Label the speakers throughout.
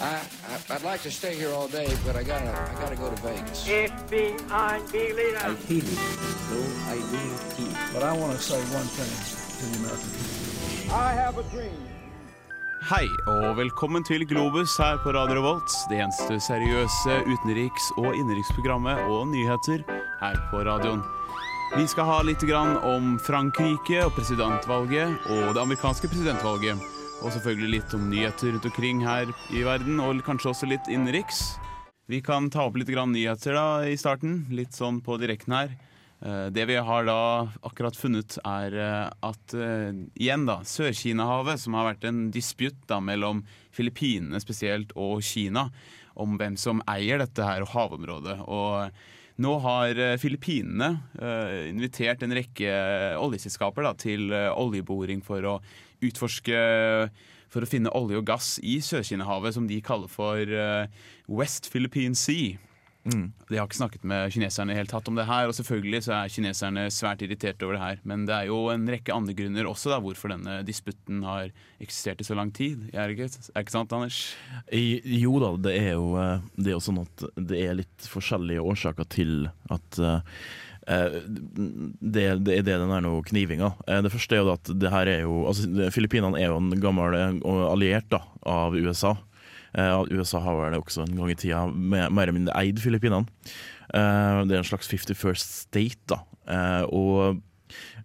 Speaker 1: I, I, I'd like to stay here all day, but I gotta, I gotta go to Vegas.
Speaker 2: FBI leader.
Speaker 3: I feel it, though I do feel.
Speaker 4: But I want to say one thing to the American people.
Speaker 2: I have a dream.
Speaker 5: Hei, og velkommen til Globus her på Radio Revolt. Det eneste seriøse utenriks- og innenriksprogrammet og nyheter her på radioen. Vi skal ha litt grann om Frankrike og presidentvalget og det amerikanske presidentvalget. Og selvfølgelig litt om nyheter rundt omkring her i verden, og kanskje også litt innenriks. Vi kan ta opp litt nyheter da i starten, litt sånn på direkten her. Eh, Det vi har da akkurat funnet, er eh, at eh, igjen da, Sør-Kina-havet, som har vært en disputt mellom Filippinene spesielt og Kina, om hvem som eier dette her havområdet. Og nå har Filippinene invitert en rekke oljeselskaper til oljeboring for å utforske for å finne olje og gass i Sør-Kina-havet, som de kaller for eh, West Philippine Sea. De har ikke snakket med kineserne helt tatt om det her, og selvfølgelig så er kineserne svært irritert over det her. Men det er jo en rekke andre grunner også da, hvorfor denne disputten har eksistert i så lang tid. Er det ikke, er det ikke sant, Anders?
Speaker 6: I- Jo da, det er jo, eh, det er jo sånn at det er litt forskjellige årsaker til at eh, det, det er det den er nå knivinga. Eh, Det første er jo at det her er jo altså Filippinene er jo en gammel eh, alliert da, av USA. Eh, USA har vel også en gang i tida mer eller mindre eid Filippinene. Eh, Det er en slags 51st state, da. Eh, Og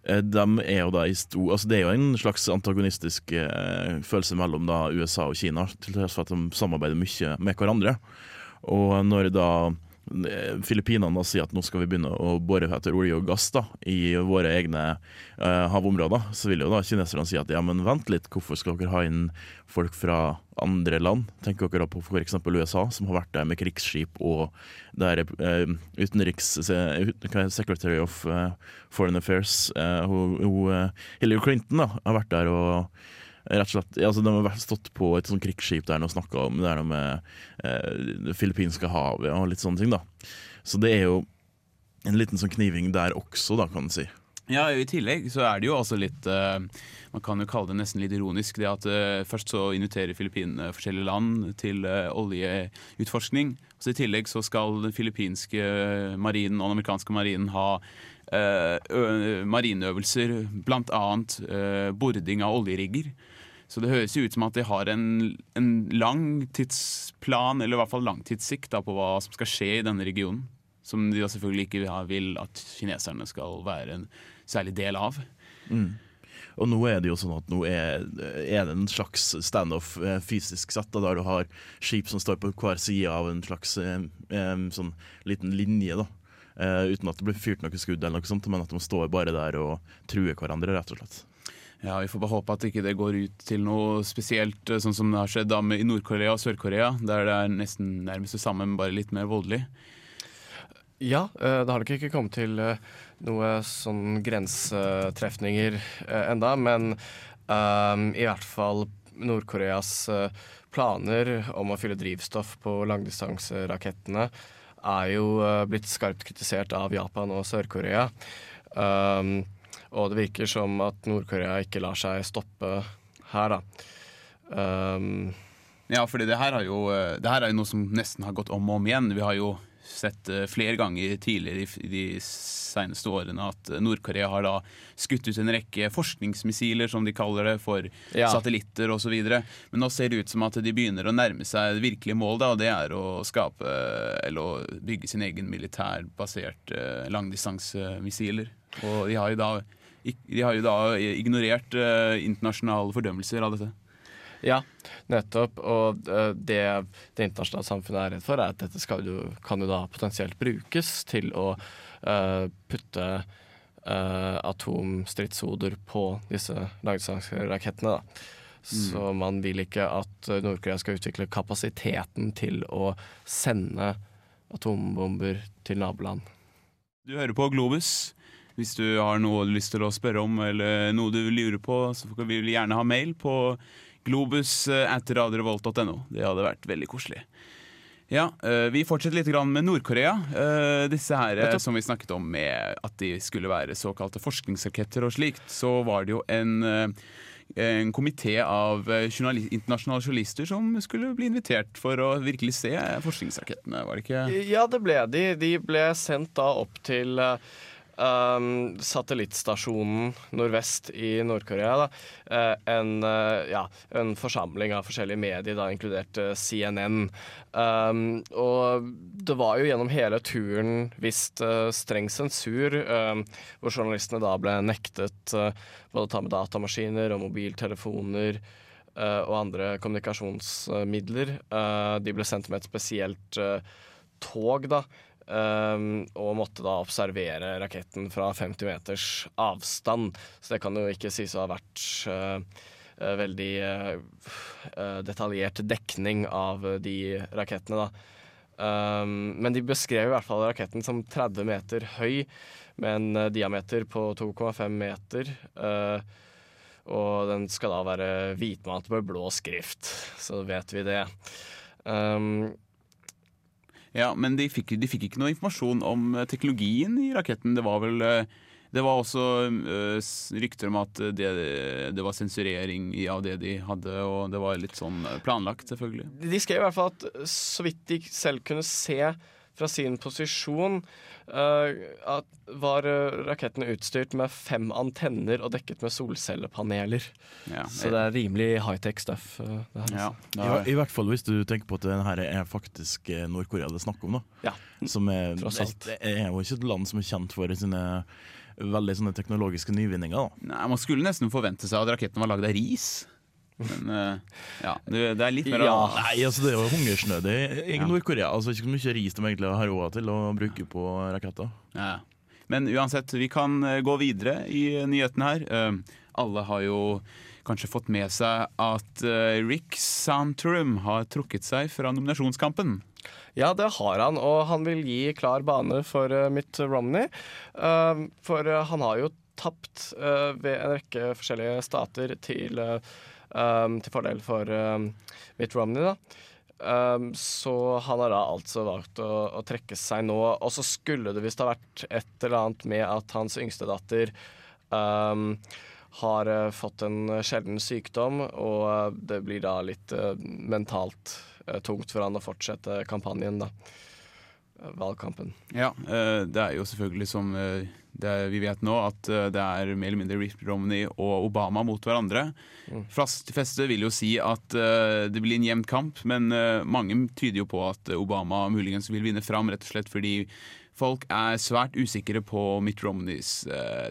Speaker 6: de er jo da i sto, altså Det er jo en slags antagonistisk eh, følelse mellom da USA og Kina, til tross for at de samarbeider mye med hverandre. Og når da eh, Filippinene da sier at nå skal vi begynne å bore etter olje og gass da, i våre egne uh, havområder, så vil jo da kineserne si at ja, men vent litt, hvorfor skal dere ha inn folk fra andre land? Tenker dere på f.eks. USA, som har vært der med krigsskip, og der uh, eh, ut- hva det, Secretary of uh, Foreign Affairs, uh, hun, eh, Hillary Clinton, da, har vært der og Rett og slett, altså De har stått på et sånt krigsskip der og snakka om det der med eh, det filippinske havet og litt sånne ting. da. Så det er jo en liten sånn kniving der også, da, kan du si.
Speaker 5: Ja, I tillegg så er det jo altså litt uh, Man kan jo kalle det nesten litt ironisk det at uh, først så inviterer Filippinene forskjellige land til uh, oljeutforskning. Så I tillegg så skal den filippinske marinen og den amerikanske marinen ha eh, marineøvelser, bl.a. Uh, bording av oljerigger. Så det høres jo ut som at de har en, en langtidsplan, eller i hvert fall langtidssikt, på hva som skal skje i denne regionen. Som de da selvfølgelig ikke vil at kineserne skal være en særlig del av.
Speaker 6: Og nå er det jo sånn at nå er, er det en slags standoff eh, fysisk sett, da, der du har skip som står på hver side av en slags eh, sånn liten linje. da. Eh, uten at det blir fyrt noe skudd, eller noe sånt, men at de står bare der og truer hverandre, rett og slett.
Speaker 5: Ja, Vi får bare håpe at ikke det går ut til noe spesielt, eh, sånn som det har skjedd da med, i Nord-Korea og Sør-Korea, der det er nesten nærmest det samme, men bare litt mer voldelig.
Speaker 7: Ja, eh, det har nok ikke kommet til eh, noe sånn grensetrefninger enda, men um, i hvert fall Nord-Koreas planer om å fylle drivstoff på langdistanserakettene er jo blitt skarpt kritisert av Japan og Sør-Korea. Um, og det virker som at Nord-Korea ikke lar seg stoppe her, da. Um,
Speaker 5: Ja, fordi det her, jo, eh, det her er jo noe som nesten har gått om og om igjen. Vi har jo sett eh, flere ganger tidligere i de seneste årene at eh, Nord-Korea har da skutt ut en rekke forskningsmissiler, som de kaller det, for
Speaker 7: Ja.
Speaker 5: satellitter osv. Men nå ser det ut som at de begynner å nærme seg det virkelige mål, da, og det er å skape eller å bygge sin egen militærbasert eh, langdistansemissiler. Og de har jo da, de har jo da ignorert internasjonale fordømmelser av dette.
Speaker 7: Ja, nettopp. Og eh, det det internasjonale samfunnet er redd for, er at dette skal jo, kan jo da potensielt brukes til å uh, putte uh, atomstridshoder på disse langdistanserakettene. da. Så man vil ikke at Nord-Korea skal utvikle kapasiteten til å sende atombomber til naboland.
Speaker 5: Du hører på Globus. Hvis du har noe du har lyst til å spørre om, eller noe du lurer på, så vil vi gjerne ha mail på globus.radiorevolt.no. Det hadde vært veldig koselig. Ja, eh, Vi fortsetter litt med Nord-Korea. Eh, Disse her eh, som vi snakket om med at de skulle være såkalte forskningsraketter og slikt, så var det jo en eh, en komité av journalist, internasjonale journalister som skulle bli invitert for å virkelig se forskningsrakettene, var det ikke?
Speaker 7: Ja, det ble de. De ble sendt da opp til eh, um, satellittstasjonen nordvest i Nord-Korea. Eh, en, uh, ja, en forsamling av forskjellige medier, da, inkludert uh, CNN. Um, og det var jo gjennom hele turen visst eh, streng sensur, um, hvor journalistene da ble nektet eh, både å ta med datamaskiner og mobiltelefoner. eh, og andre kommunikasjonsmidler. Eh, de ble sendt med et spesielt eh, tog, da. Um, og måtte da observere raketten fra 50 meters avstand. Så det kan jo ikke sies å ha vært uh, veldig uh, detaljert dekning av de rakettene, da. Um, men de beskrev i hvert fall raketten som 30 meter høy, med en diameter på 2,5 meter. Uh, og den skal da være hvitmalt med blå skrift, så vet vi det. Um,
Speaker 5: Ja, Men de fikk, de fikk ikke noe informasjon om eh, teknologien i raketten. Det var vel eh, det var også eh, rykter om at det, det var sensurering av det de hadde, og det var litt sånn planlagt, selvfølgelig.
Speaker 7: De skrev i hvert fall at så vidt de selv kunne se fra sin posisjon, uh, at var rakettene raketten utstyrt med fem antenner og dekket med solcellepaneler.
Speaker 5: Ja,
Speaker 7: Så det er rimelig high-tech stuff. eh, det her,
Speaker 5: ja,
Speaker 7: altså.
Speaker 6: I, I hvert fall hvis du tenker på at det her er faktisk eh, Nord-Korea det er snakk om. da
Speaker 7: Ja.
Speaker 6: Som er,
Speaker 7: Tross alt.
Speaker 6: Det er jo ikke et land som er kjent for sine veldig sånne teknologiske nyvinninger. da
Speaker 5: Nei, Man skulle nesten forvente seg at raketten var lagd av ris. Men uh, ja, det, det er litt mer
Speaker 7: Ja.
Speaker 6: Nei, altså Det er jo hungersnød i,
Speaker 5: Ja.
Speaker 6: Nord-Korea. Altså Ikke så mye ris de egentlig har råd til å bruke på raketter.
Speaker 5: Ja. Men uansett, vi kan eh, gå videre i nyhetene her. Uh, alle har jo kanskje fått med seg at uh, Rick Santorum har trukket seg fra nominasjonskampen.
Speaker 7: Ja, det har han, og han vil gi klar bane for uh, Mitt Romney. Uh, for uh, han har jo tapt uh, ved en rekke forskjellige stater til, uh, um, til fordel for um, Mitt Romney, da. Um, så han har da altså valgt å, å trekke seg nå. Og så skulle det visst ha vært et eller annet med at hans yngste datter um, har uh, fått en sjelden sykdom, og uh, det blir da litt uh, mentalt tungt for han å fortsette kampanjen, da. Valgkampen.
Speaker 5: Ja, eh, det er jo selvfølgelig som eh, det er, vi vet nå, at eh, det er mer eller mindre Rip Romney og Obama mot hverandre. Fastfeste vil jo si at det blir en jevn kamp, men mange tyder jo på at Obama muligens vil vinne fram, rett og slett fordi folk er svært usikre på Mitt Romneys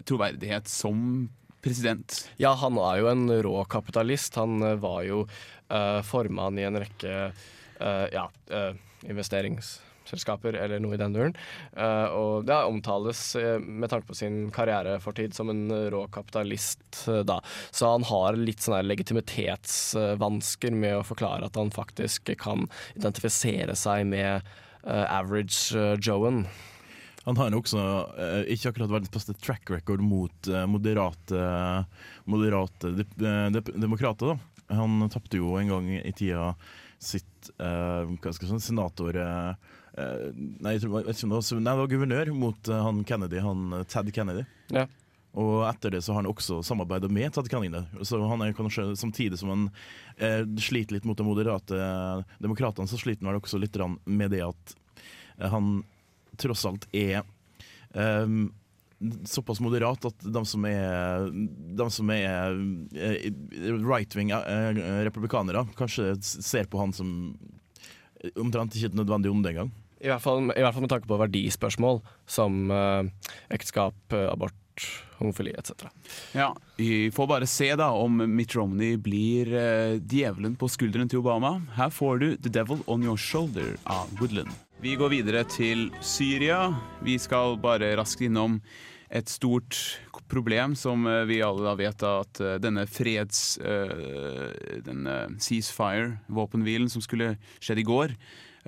Speaker 5: troverdighet som president.
Speaker 7: Ja, han er jo en rå kapitalist. Han var jo uh, formann i en rekke uh, ja, uh, investeringsselskaper eller noe i den duren. Uh, og det omtales uh, med tanke på sin karrierefortid som en uh, rå kapitalist da. Så han har litt sånne legitimitetsvansker med å forklare at han faktisk kan identifisere seg med average Joen.
Speaker 6: Han har også eh, ikke akkurat verdens beste track record mot eh, moderate, moderate de, de, demokrater. da. Han tapte jo en gang i tida sitt eh, si, senator eh, eh, nei, jeg vet ikke om det var, nei, det var guvernør mot eh, han Kennedy, han eh, Ted Kennedy.
Speaker 7: Ja.
Speaker 6: Og etter det så har han også samarbeidet med Ted Kennedy. Så han er kanskje samtidig som han eh, sliter litt mot de moderate demokratene, så sliter han vel også litt med det at eh, han tross alt er ehm, såpass moderat at de som er, de som er eh, right-wing eh, republikanere, kanskje ser på han som omtrent ikke et nødvendig onde engang.
Speaker 7: I hvert, fall, I hvert fall med tanke på verdispørsmål som uh, ekteskap, eh, abort, homofili etc.
Speaker 5: Ja, Vi får bare se da om Mitt Romney blir eh, djevelen på skulderen til Obama. Her får du The Devil On Your Shoulder av Woodland. Vi går videre til Syria. Vi skal bare raskt innom et stort problem som eh, vi alle da vet at eh, denne freds... eh, denne ceasefire, våpenhvilen som skulle skjedd i går,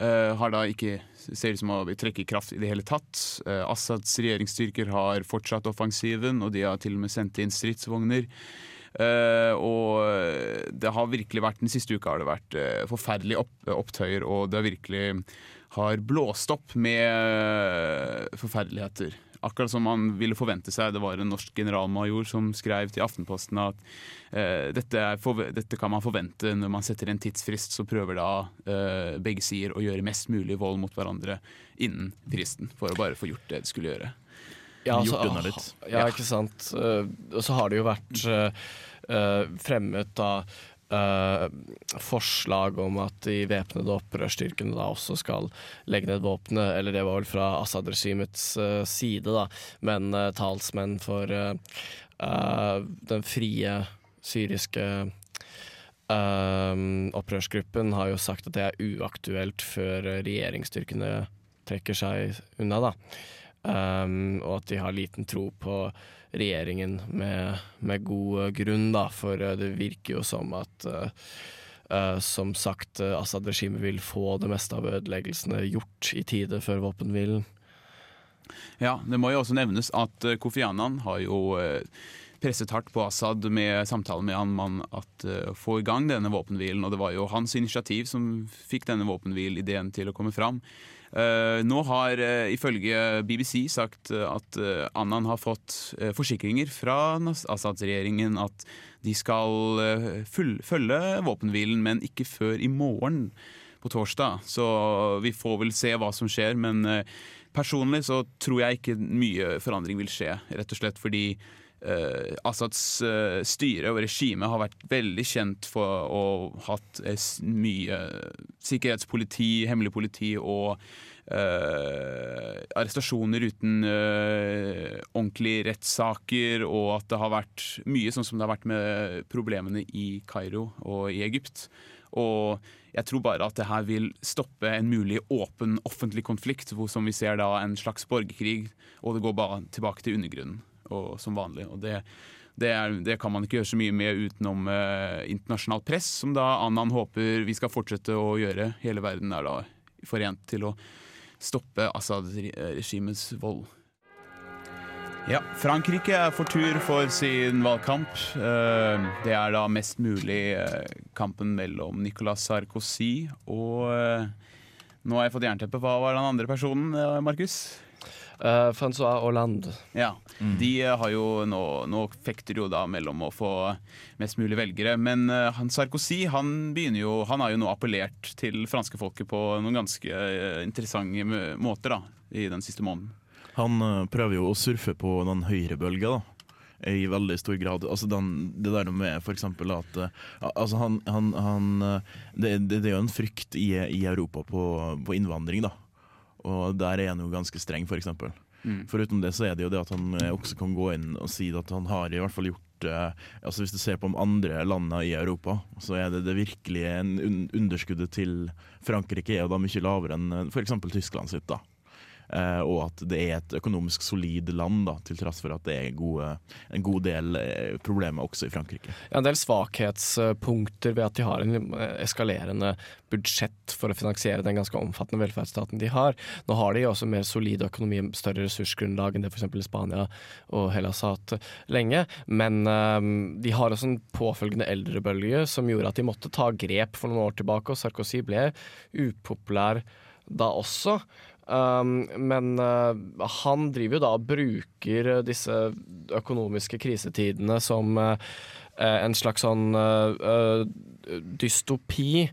Speaker 5: eh, har da ikke ser ut som å trekke kraft i det hele tatt. Eh, Assads regjeringsstyrker har fortsatt offensiven, og de har til og med sendt inn stridsvogner. Eh, og det har virkelig vært Den siste uka har det vært eh, forferdelige opp, opptøyer, og det har virkelig har blåst opp med eh, forferdeligheter. Akkurat som man ville forvente seg. Det var en norsk generalmajor som skrev til Aftenposten at eh, dette, er forve- dette kan man forvente når man setter en tidsfrist, så prøver da eh, begge sider å gjøre mest mulig vold mot hverandre innen fristen, for å bare få gjort det de skulle gjøre.
Speaker 7: Ja,
Speaker 6: Gjort
Speaker 7: altså,
Speaker 6: unna litt.
Speaker 7: Ja, ikke sant. Eh, og så har det jo vært fremmet da eh, forslag om at de væpnede opprørsstyrkene da også skal legge ned våpenet, eller det var vel fra Assad-regimets uh, side, da, men uh, talsmenn for den frie syriske opprørsgruppen har jo sagt at det er uaktuelt før regjeringsstyrkene trekker seg unna, da. Um, og at de har liten tro på regjeringen med, med god eh, grunn, da, for eh, det virker jo som at uh, uh, som sagt, uh, Assad-regimet vil få det meste av ødeleggelsene gjort i tide før våpenhvilen.
Speaker 5: Ja, Det må jo også nevnes at Kofi Annan har jo presset hardt på Assad med samtalen med han man at uh, få i gang denne våpenhvilen. Og det var jo hans initiativ som fikk denne våpenhvilideen til å komme fram. Eh, nå har eh, ifølge BBC sagt eh, at Annan har fått forsikringer fra Assads-regjeringen at de skal følge våpenhvilen, men ikke før i morgen på torsdag. Så vi får vel se hva som skjer. Men personlig så tror jeg ikke mye forandring vil skje. Rett og slett fordi eh, Assads eh, styre og regime har vært veldig kjent for å ha hatt eh, mye sikkerhetspoliti, hemmelig politi og eh, arrestasjoner uten eh, ordentlige rettssaker, og at det har vært mye sånn som det har vært med problemene i Kairo og i Egypt. Og jeg tror bare at det her vil stoppe en mulig åpen offentlig konflikt, hvor som vi ser da en slags borgerkrig, og det går bare tilbake til undergrunnen og, som vanlig. Og det, det, er, det kan man ikke gjøre så mye med utenom eh, internasjonalt press, som da Annan håper vi skal fortsette å gjøre. Hele verden er da forent til å stoppe Assad-regimets vold. Ja, Frankrike er for tur for sin valgkamp. Eh, Det er da mest mulig eh, kampen mellom Nicolas Sarkozy og eh, Nå har jeg fått jernteppe. Hva var den andre personen, Markus?
Speaker 7: Uh, Francois Hollande.
Speaker 5: Ja, De eh, har jo nå, nå fekter jo da mellom å få mest mulig velgere. Men uh, han Sarkozy han begynner jo, han har jo nå appellert til franske folket på noen ganske uh, interessante måter da, i den siste måneden.
Speaker 6: Han eh, prøver jo å surfe på den høyrebølga, da. I veldig stor grad. Altså den, det der med for eksempel at eh, altså han, han, han, eh, det, det, det er jo en frykt i, i Europa på, på innvandring, da. Og der er han jo ganske streng, for eksempel. Foruten det så er det jo det at han eh, også kan gå inn og si at han har i hvert fall gjort eh, altså Hvis du ser på de andre landene i Europa, så er det det virkelige underskuddet til Frankrike er jo da mye lavere enn f.eks. Tyskland sitt. da Eh, og at det er et økonomisk solid land, da, til tross for at det er gode, en god del eh, problemer også i Frankrike.
Speaker 7: Ja, en del svakhetspunkter ved at de har en eh, eskalerende budsjett for å finansiere den ganske omfattende velferdsstaten de har. Nå har de også mer solid økonomi, større ressursgrunnlag enn det f.eks. Spania og Hellas har hatt lenge. Men eh, de har også en påfølgende eldrebølge som gjorde at de måtte ta grep for noen år tilbake, og Sarkozy ble upopulær da også. Um, men uh, han driver jo da og bruker disse økonomiske krisetidene som uh, uh, en slags sånn uh, uh, dystopi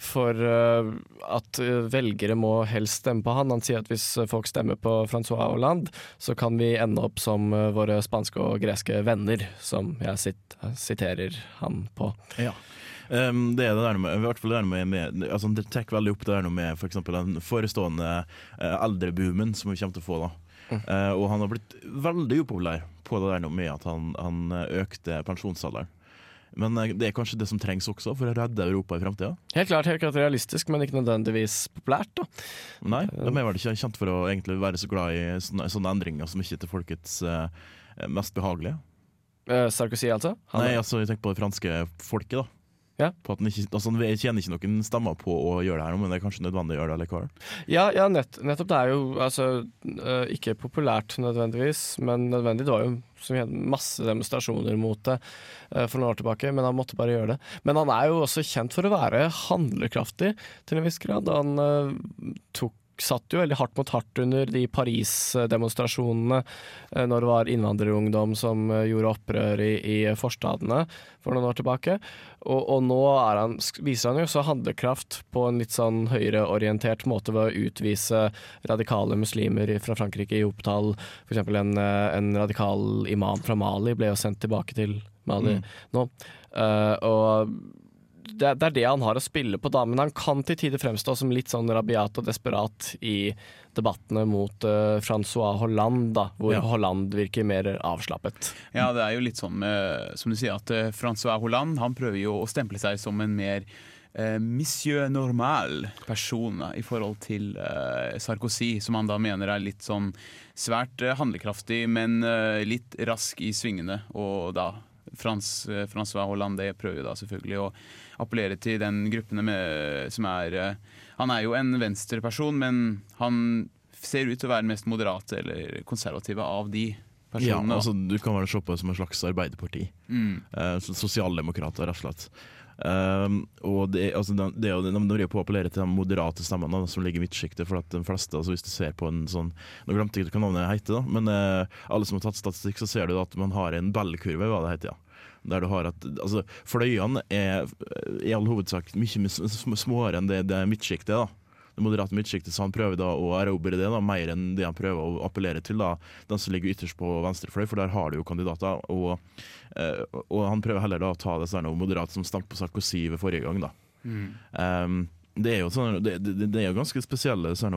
Speaker 7: for uh, at velgere må helst stemme på han. Han sier at hvis folk stemmer på Francois Hollande, så kan vi ende opp som våre spanske og greske venner, som jeg sit siterer han på.
Speaker 6: Ja. Um, det er det der med, i hvert fall det der med, med altså Det trekker veldig opp det der med for eksempel den forestående uh, eldreboomen som vi kommer til å få. da Eh, Og han har blitt veldig upopulær på det der med at han, han eh, økte pensjonsalderen. Men eh, det er kanskje det som trengs også for å redde Europa i framtida?
Speaker 7: Helt klart, helt klart realistisk, men ikke nødvendigvis populært. da.
Speaker 6: Nei, de er vel ikke kjent for å egentlig være så glad i sånne, sånne endringer som ikke er til folkets uh, mest behagelige.
Speaker 7: Uh, Sarkozy, altså? Han,
Speaker 6: Nei, altså jeg tenker på det franske folket, da.
Speaker 7: Ja.
Speaker 6: På at ikke, altså, jeg kjenner ikke noen stemmer på å gjøre det her, nå, men det er kanskje nødvendig å gjøre det likevel.
Speaker 7: Ja, ja nett, nettopp. Det er jo altså øh, ikke populært nødvendigvis, men nødvendig. Det var jo som masse demonstrasjoner mot det øh, for noen år tilbake, men han måtte bare gjøre det. Men han er jo også kjent for å være handlekraftig til en viss grad. Han uh, tok satt jo veldig hardt mot hardt under de Paris-demonstrasjonene eh, når det var innvandrerungdom som eh, gjorde opprør i, i forstadene for noen år tilbake. Og, og nå han, viser han jo så handlekraft på en litt sånn høyreorientert måte ved å utvise radikale muslimer fra Frankrike i hopetall. Eksempel en, eh, en radikal imam fra Mali ble jo sendt tilbake til Mali nå. Uh, og det, det er det han har å spille på, da, men han kan til tider fremstå som litt sånn rabiat og desperat i debattene mot uh, Francois Hollande, da, hvor
Speaker 6: Ja.
Speaker 7: Hollande virker mer avslappet.
Speaker 5: Ja, det er jo litt sånn med, som du sier, at uh, Francois Hollande han prøver jo å stemple seg som en mer monsieur normal person da, i forhold til Sarkozy, som han da mener er litt sånn svært handlekraftig, men litt rask i svingene. Og da Frans, eh, Francois Hollande prøver jo da selvfølgelig å appellere til den gruppene med, som er eh, Han er jo en venstreperson, men han ser ut til å være den mest moderate eller konservative av de personene. Ja,
Speaker 6: altså, du kan vel se på det som en slags arbeiderparti.
Speaker 5: Mm.
Speaker 6: Eh, så- Sosialdemokrater, rett og slett. Um, og det, altså, de, det jo, de driver på til de moderate stemmene som ligger i midtsjiktet. For at de fleste, altså hvis du ser på en sånn Nå glemte jeg ikke hva navnet heter, da, men uh, alle som har tatt statistikk, så ser du at man har en bellkurve, hva det heter. ja. Der du har at, altså, Fløyene er eh, i all hovedsak mye sm- sm- småere enn det, det midtsjiktet. Moderate midtsjiktet, så han prøver da å erobre det da, mer enn det han prøver å appellere til da, den som ligger ytterst på venstre fløy, for der har du jo kandidater. Og, eh, og han prøver heller da å ta det sånn moderate som stemte på Sarkozy ved forrige gang. da. Um, det er jo, sånn, det, det, det er jo ganske spesielle sånn,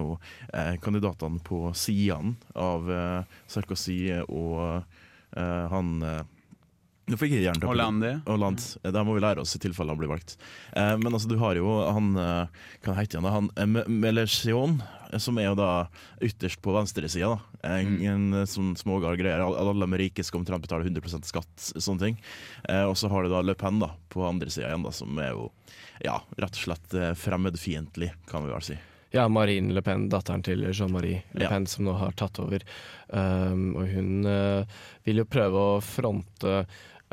Speaker 6: eh, kandidatene på sidene av eh, Sarkozy og eh, han eh, Nå fikk jeg jernteppe.
Speaker 5: Hollandi.
Speaker 6: Holland. Det må vi lære oss i tilfelle han blir valgt. Eh, men altså, du har jo han eh, Hva heter han? da? Han eh, M- Mélenchon, eh, som er jo da ytterst på venstresida. En, en eh, sånn smågal greier. Alle med rike skal omtrent betale 100% skatt, sånne ting. Eh, og så har du da Le Pen da, på andre sida igjen, da, som er jo ja, rett og slett fremmedfiendtlig, kan vi vel si.
Speaker 7: Ja, Marine Le Pen, datteren til Jean-Marie Le
Speaker 6: Ja.
Speaker 7: Pen, som nå har tatt over. Um, og hun uh, vil jo prøve å fronte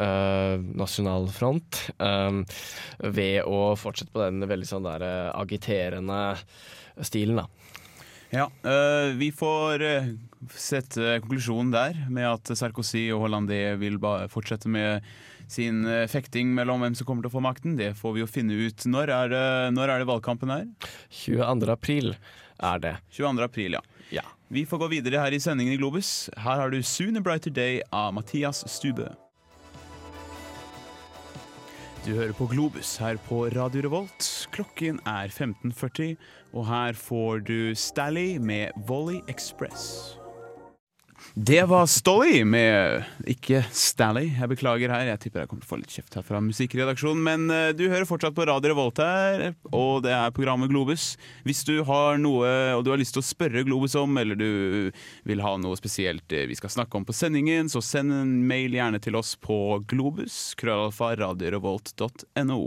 Speaker 7: eh, Nasjonal Front um, ved å fortsette på den veldig sånn der eh, agiterende stilen, da.
Speaker 5: Ja, uh, vi får sette konklusjonen der, med at Sarkozy og Hollande vil fortsette med sin fekting mellom hvem som kommer til å få makten. Det får vi jo finne ut. Når er det, når er det valgkampen her?
Speaker 7: 22. april er det.
Speaker 5: 22. april, ja.
Speaker 7: Ja.
Speaker 5: Vi får gå videre her i sendingen i Globus. Her har du 'Soon a Brighter Day' av Mathias Stube. Du hører på Globus her på Radio Revolt. Klokken er 15.40, og her får du Stally med Volley Express. Det var Stolly med Ikke Stally. Jeg beklager her. Jeg tipper jeg kommer til å få litt kjeft her fra musikkredaksjonen. Men eh, du hører fortsatt på Radio Revolt her, og det er programmet Globus. Hvis du har noe og du har lyst til å spørre Globus om, eller du vil ha noe spesielt eh, vi skal snakke om på sendingen, så send en mail gjerne til oss på globus. Krøllalfa radiorevolt.no.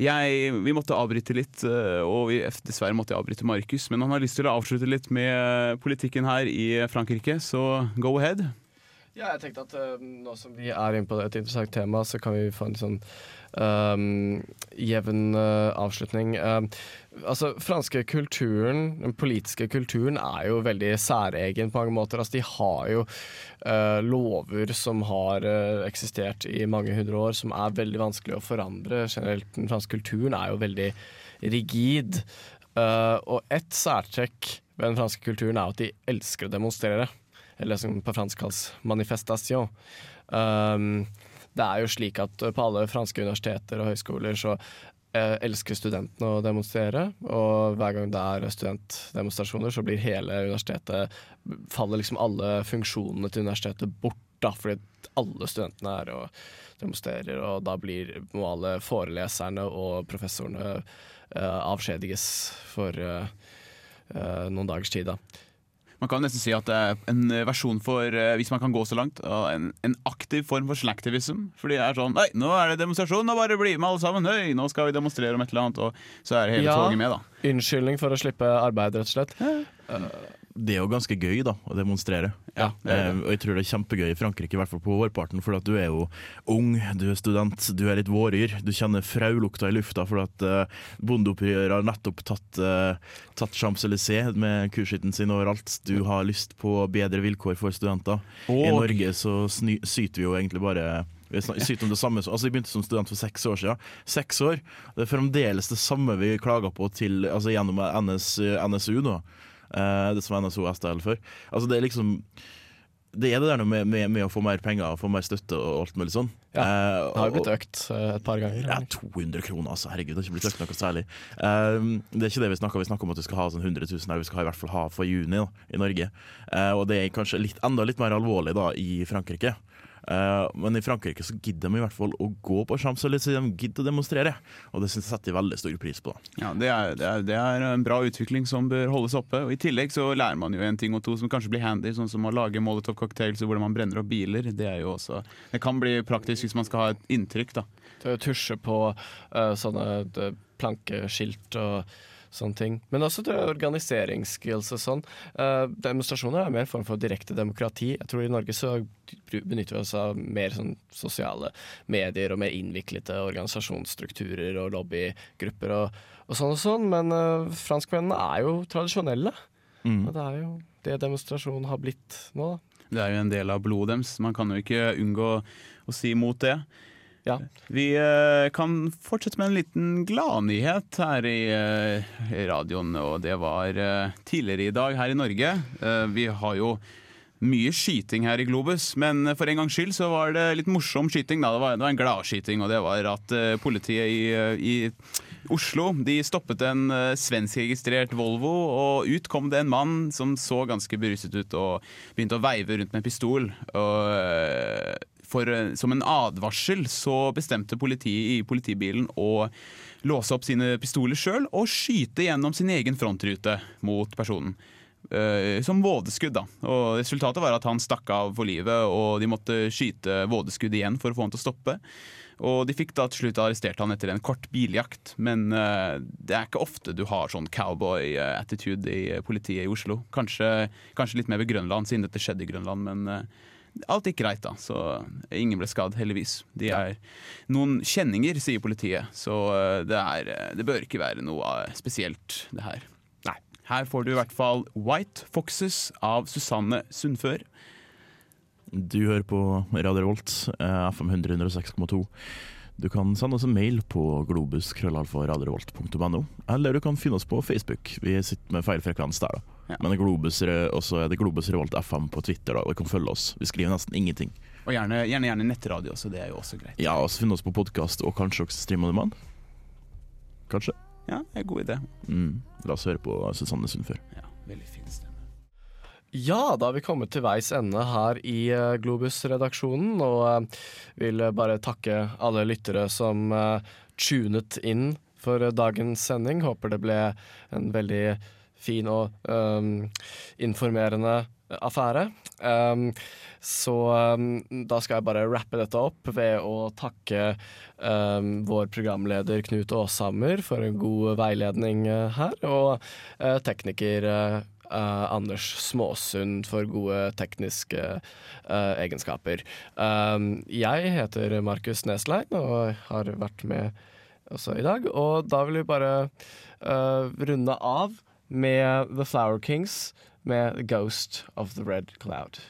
Speaker 5: Jeg, vi måtte avbryte litt, eh, og vi, dessverre måtte jeg avbryte Markus. Men han har lyst til å avslutte litt med politikken her i Frankrike, så go ahead.
Speaker 7: Ja, jeg tenkte at uh, nå som vi er inne på et interessant tema, så kan vi få en sånn um, jevn uh, avslutning. Um, altså, franske kulturen, den politiske kulturen, er jo veldig særegen på mange måter. Altså, de har jo uh, lover som har eksistert i mange hundre år, som er veldig vanskelig å forandre. Generelt, den franske kulturen er jo veldig rigid. Og ett særtrekk ved den franske kulturen er at de elsker å demonstrere eller som på fransk kalles manifestation. Um, det er jo slik at på alle franske universiteter og høyskoler så eh, elsker studentene å demonstrere, og hver gang det er studentdemonstrasjoner, så blir hele universitetet Faller liksom alle funksjonene til universitetet bort, da, fordi alle studentene er og demonstrerer, og da blir må alle foreleserne og professorene eh, avskjediges for eh, eh, noen dagers tid, da.
Speaker 5: Man kan nesten si at det er en versjon for, eh, hvis man kan gå så langt, en, en aktiv form for slacktivism. Fordi det er sånn Nei, nå er det demonstrasjon, nå bare bli med alle sammen. Høy, nå skal vi demonstrere om et eller annet. Og så er hele
Speaker 7: Ja.
Speaker 5: toget med, da.
Speaker 7: Unnskyldning for å slippe arbeid, rett og slett.
Speaker 6: Det er jo ganske gøy da, å demonstrere.
Speaker 5: Ja, det det.
Speaker 6: Eh, og jeg tror det er kjempegøy i Frankrike, i hvert fall på vårparten, for at du er jo ung, du er student, du er litt våryr. Du kjenner fraulukta i lufta for at eh, bondeopprøret har nettopp tatt, eh, tatt Champs-Élysées med kursskitten sin overalt. Du har lyst på bedre vilkår for studenter. I Norge så sny, syter vi jo egentlig bare syter om det samme, altså Jeg begynte som student for seks år siden. Seks år, Det er fremdeles det samme vi klager på til, altså gjennom NS, NSU nå. Eh, det som NSO STL før. Altså det er liksom Det er det der med, med, med å få mer penger, få mer støtte og alt mulig sånn.
Speaker 7: Ja,
Speaker 6: Eh,
Speaker 7: Det har jo blitt økt eh, et par ganger.
Speaker 6: ja, 200 kroner, altså. Herregud, det har ikke blitt økt noe særlig. Um, det er ikke det vi snakker om. Vi snakker om at vi skal ha sånn 100 000 her, vi skal ha, i hvert fall ha for juni da, i Norge. Uh, og det er kanskje litt, enda litt mer alvorlig da i Frankrike. Eh, men i Frankrike så gidder de i hvert fall å gå på Champs-Élysées, de gidder å demonstrere. Og det synes jeg setter de veldig stor pris på. da.
Speaker 5: Ja, det er, det, er, det er en bra utvikling som bør holdes oppe. Og I tillegg så lærer man jo en ting og to som kanskje blir handy, sånn som å lage molotov cocktails og hvordan man brenner opp biler. Det er jo også Det kan bli praktisk hvis man skal ha et inntrykk, da.
Speaker 7: Til å tusje på uh, sånne eh, plankeskilt og sånne ting. Men også til organiseringsskills og sånn. Uh, demonstrasjoner er mer en form for direkte demokrati. Jeg tror i Norge så benytter vi oss av mer sånn sosiale medier og mer innviklede organisasjonsstrukturer og lobbygrupper og, og sånn og sånn. Men uh, franskmennene er jo tradisjonelle.
Speaker 6: Mm.
Speaker 7: Og det er jo det demonstrasjonen har blitt nå, da.
Speaker 5: Det er jo en del av blodet deres. Man kan jo ikke unngå å si imot det.
Speaker 7: Ja.
Speaker 5: Vi eh, kan fortsette med en liten gladnyhet her i eh, radioen, og det var eh, tidligere i dag her i Norge. Eh, vi har jo mye skyting her i Globus, men for en gangs skyld så var det litt morsom skyting. Da. Det, var, det var en gladskyting, og det var at eh, politiet i, eh, i Oslo de stoppet en svenskregistrert Volvo, og ut kom det en mann som så ganske beruset ut og begynte å veive rundt med pistol. Og, for, eh, som en advarsel så bestemte politiet i politibilen å låse opp sine pistoler sjøl og skyte gjennom sin egen frontrute mot personen. Eh, som vådeskudd, da. Og Resultatet var at han stakk av for livet, og de måtte skyte vådeskudd igjen for å få han til å stoppe. Og De fikk da til slutt arrestert han etter en kort biljakt, men uh, det er ikke ofte du har sånn cowboy-attitude i politiet i Oslo. Kanskje, kanskje litt mer ved Grønland, siden dette skjedde i Grønland, men eh, alt gikk greit, da. Så ingen ble skadd, heldigvis. De er noen kjenninger, sier politiet, så eh, det, er, eh, det bør ikke være noe eh, spesielt, det her. Nei. Her får du i hvert fall White Foxes av Susanne Sundfør.
Speaker 6: Du hører på Radio Revolt, eh, FM 106,2. Du kan sende oss en mail på globus.krøllalfa.radiorevolt.no, eller du kan finne oss på Facebook. Vi sitter med feil frekvens der, da.
Speaker 5: Ja.
Speaker 6: Men Globus, også er det Globus Revolt FM på Twitter, da. og du kan følge oss. Vi skriver nesten ingenting.
Speaker 5: Og gjerne, gjerne, gjerne nettradio, så det er jo også greit.
Speaker 6: Ja, og så finne oss på podkast, og kanskje også streame on demand. Kanskje.
Speaker 5: Ja, det er en god idé.
Speaker 6: Mm. La oss høre på Susanne Sundfør.
Speaker 5: Ja, veldig fin stemme.
Speaker 7: Ja, da har vi kommet til veis ende her i eh, Globus-redaksjonen, og eh, vil bare takke alle lyttere som eh, tunet inn for dagens sending. Håper det ble en veldig fin og um, informerende affære. Um, så um, da skal jeg bare rappe dette opp ved å takke um, vår programleder Knut Aashammer for en god veiledning her, og uh, tekniker eh, eh, Anders Småsund for gode tekniske uh, egenskaper. Um, jeg heter Markus Neslein og har vært med også i dag. Og da vil vi bare eh, runde av med The Flower Kings med Ghost of the Red Cloud.